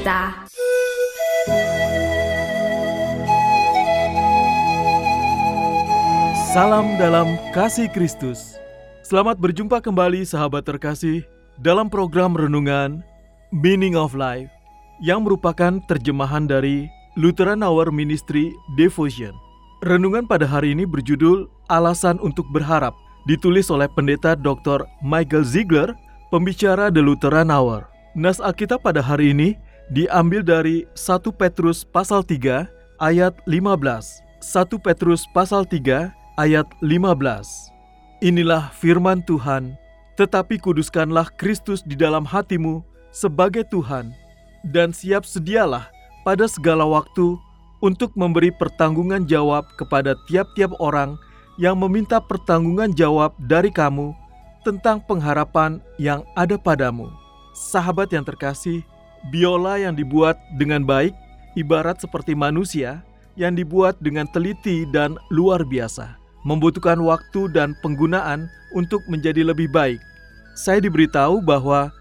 Kita Salam dalam kasih Kristus. Selamat berjumpa kembali sahabat terkasih dalam program renungan Meaning of Life yang merupakan terjemahan dari Lutheran Hour Ministry Devotion. Renungan pada hari ini berjudul Alasan untuk Berharap, ditulis oleh Pendeta Dr. Michael Ziegler, pembicara The Lutheran Hour. Nas Alkitab pada hari ini diambil dari 1 Petrus pasal 3 ayat 15. 1 Petrus pasal 3 ayat 15. Inilah firman Tuhan, tetapi kuduskanlah Kristus di dalam hatimu sebagai Tuhan, dan siap sedialah pada segala waktu untuk memberi pertanggungan jawab kepada tiap-tiap orang yang meminta pertanggungan jawab dari kamu tentang pengharapan yang ada padamu. Sahabat yang terkasih, biola yang dibuat dengan baik ibarat seperti manusia yang dibuat dengan teliti dan luar biasa membutuhkan waktu dan penggunaan untuk menjadi lebih baik. Saya diberitahu bahwa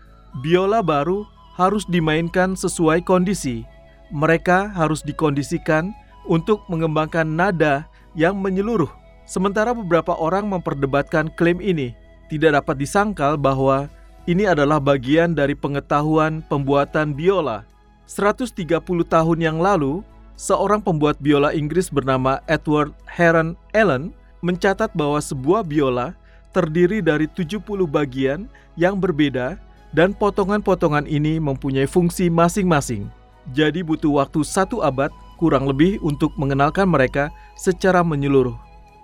biola baru harus dimainkan sesuai kondisi. Mereka harus dikondisikan untuk mengembangkan nada yang menyeluruh. Sementara beberapa orang memperdebatkan klaim ini, tidak dapat disangkal bahwa ini adalah bagian dari pengetahuan pembuatan biola. 130 tahun yang lalu, seorang pembuat biola Inggris bernama Edward Heron Allen mencatat bahwa sebuah biola terdiri dari 70 bagian yang berbeda dan potongan-potongan ini mempunyai fungsi masing-masing. Jadi butuh waktu satu abad kurang lebih untuk mengenalkan mereka secara menyeluruh.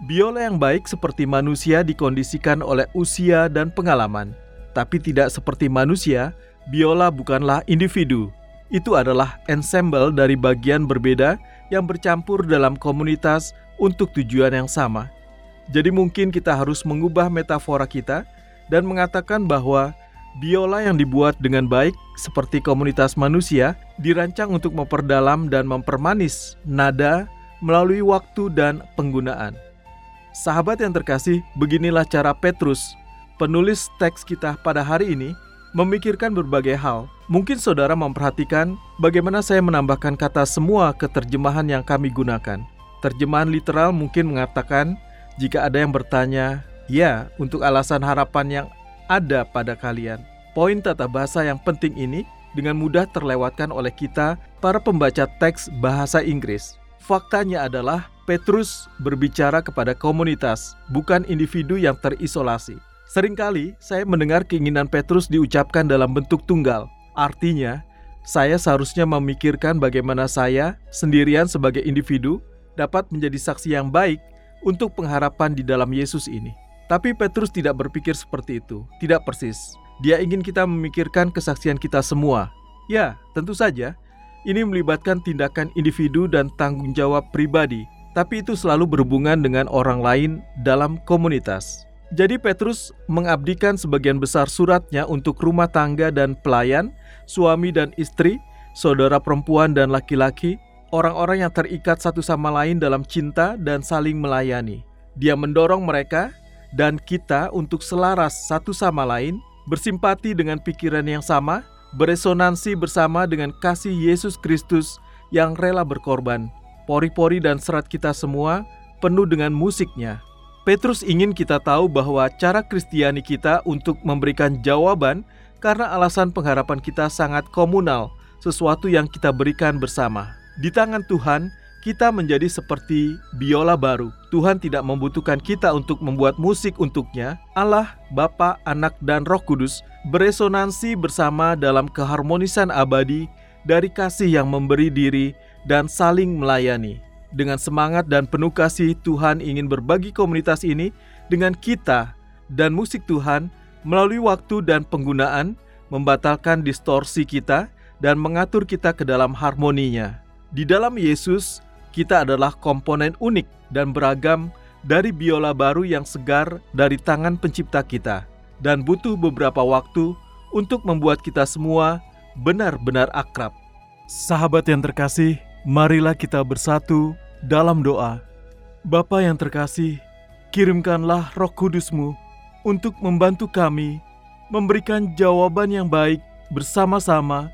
Biola yang baik seperti manusia dikondisikan oleh usia dan pengalaman. Tapi tidak seperti manusia, biola bukanlah individu. Itu adalah ensemble dari bagian berbeda yang bercampur dalam komunitas untuk tujuan yang sama. Jadi mungkin kita harus mengubah metafora kita dan mengatakan bahwa biola yang dibuat dengan baik seperti komunitas manusia dirancang untuk memperdalam dan mempermanis nada melalui waktu dan penggunaan. Sahabat yang terkasih, beginilah cara Petrus, penulis teks kita pada hari ini, memikirkan berbagai hal. Mungkin saudara memperhatikan bagaimana saya menambahkan kata semua ke terjemahan yang kami gunakan. Terjemahan literal mungkin mengatakan jika ada yang bertanya, ya, untuk alasan harapan yang ada pada kalian. Poin tata bahasa yang penting ini dengan mudah terlewatkan oleh kita, para pembaca teks bahasa Inggris. Faktanya adalah Petrus berbicara kepada komunitas, bukan individu yang terisolasi. Seringkali saya mendengar keinginan Petrus diucapkan dalam bentuk tunggal. Artinya, saya seharusnya memikirkan bagaimana saya sendirian sebagai individu dapat menjadi saksi yang baik untuk pengharapan di dalam Yesus ini. Tapi Petrus tidak berpikir seperti itu, tidak persis. Dia ingin kita memikirkan kesaksian kita semua. Ya, tentu saja, ini melibatkan tindakan individu dan tanggung jawab pribadi, tapi itu selalu berhubungan dengan orang lain dalam komunitas. Jadi Petrus mengabdikan sebagian besar suratnya untuk rumah tangga dan pelayan, suami dan istri, saudara perempuan dan laki-laki, orang-orang yang terikat satu sama lain dalam cinta dan saling melayani. Dia mendorong mereka dan kita untuk selaras satu sama lain, bersimpati dengan pikiran yang sama, beresonansi bersama dengan kasih Yesus Kristus yang rela berkorban. Pori-pori dan serat kita semua penuh dengan musiknya. Petrus ingin kita tahu bahwa cara Kristiani kita untuk memberikan jawaban karena alasan pengharapan kita sangat komunal, sesuatu yang kita berikan bersama. Di tangan Tuhan, kita menjadi seperti biola baru. Tuhan tidak membutuhkan kita untuk membuat musik untuknya. Allah, Bapa, Anak, dan Roh Kudus beresonansi bersama dalam keharmonisan abadi dari kasih yang memberi diri dan saling melayani. Dengan semangat dan penuh kasih, Tuhan ingin berbagi komunitas ini dengan kita dan musik Tuhan melalui waktu dan penggunaan, membatalkan distorsi kita dan mengatur kita ke dalam harmoninya. Di dalam Yesus, kita adalah komponen unik dan beragam dari biola baru yang segar dari tangan pencipta kita dan butuh beberapa waktu untuk membuat kita semua benar-benar akrab. Sahabat yang terkasih, marilah kita bersatu dalam doa. Bapa yang terkasih, kirimkanlah roh kudusmu untuk membantu kami memberikan jawaban yang baik bersama-sama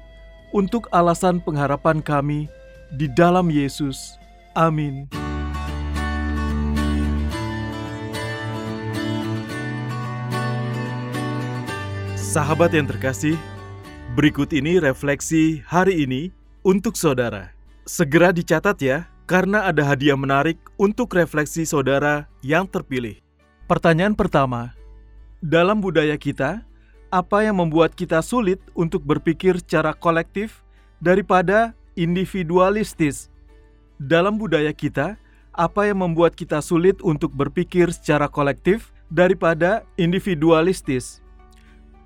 untuk alasan pengharapan kami di dalam Yesus. Amin. Sahabat yang terkasih, berikut ini refleksi hari ini untuk saudara. Segera dicatat ya, karena ada hadiah menarik untuk refleksi saudara yang terpilih. Pertanyaan pertama, dalam budaya kita, apa yang membuat kita sulit untuk berpikir secara kolektif daripada individualistis? Dalam budaya kita, apa yang membuat kita sulit untuk berpikir secara kolektif daripada individualistis?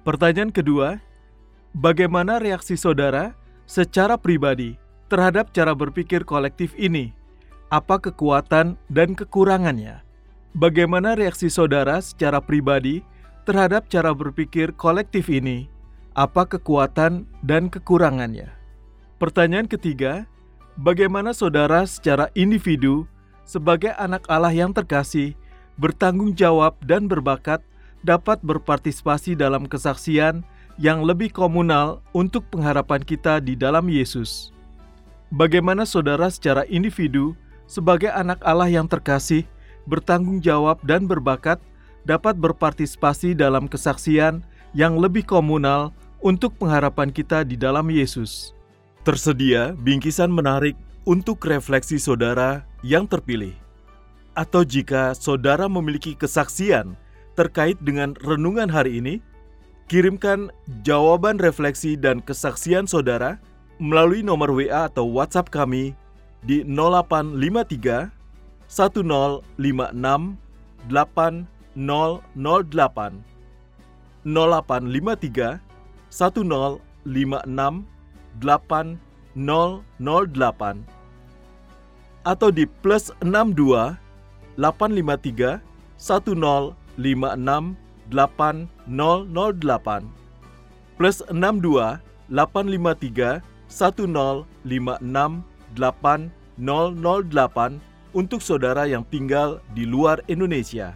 Pertanyaan kedua, bagaimana reaksi saudara secara pribadi terhadap cara berpikir kolektif ini? Apa kekuatan dan kekurangannya? Bagaimana reaksi saudara secara pribadi terhadap cara berpikir kolektif ini? Apa kekuatan dan kekurangannya? Pertanyaan ketiga, bagaimana saudara secara individu sebagai anak Allah yang terkasih bertanggung jawab dan berbakat dapat berpartisipasi dalam kesaksian yang lebih komunal untuk pengharapan kita di dalam Yesus. Bagaimana saudara secara individu, sebagai anak Allah yang terkasih, bertanggung jawab dan berbakat dapat berpartisipasi dalam kesaksian yang lebih komunal untuk pengharapan kita di dalam Yesus. Tersedia bingkisan menarik untuk refleksi saudara yang terpilih. Atau jika saudara memiliki kesaksian terkait dengan renungan hari ini, Kirimkan jawaban refleksi dan kesaksian saudara melalui nomor WA atau WhatsApp kami di 0853 1056 8008 0853 1056 8008 atau di plus 62 853 1056 8008 plus 62 853 1056 8008 untuk saudara yang tinggal di luar Indonesia.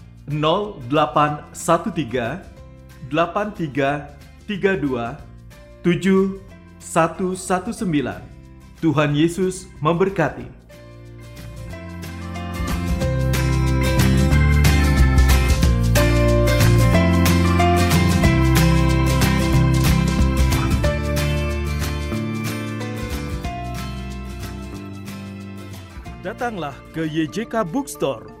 0813 8332 7119 Tuhan Yesus memberkati. Datanglah ke YJK Bookstore.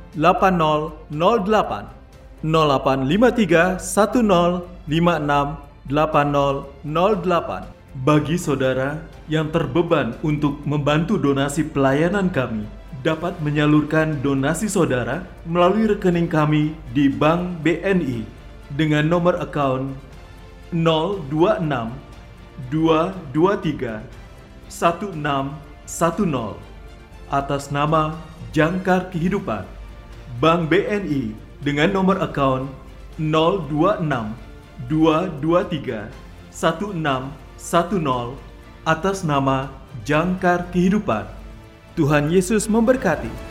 10568008 0853 Bagi saudara yang terbeban untuk membantu donasi pelayanan kami dapat menyalurkan donasi saudara melalui rekening kami di Bank BNI dengan nomor account 026 223 1610 atas nama Jangkar Kehidupan, Bank BNI dengan nomor account 026 223 1610 atas nama Jangkar Kehidupan. Tuhan Yesus memberkati.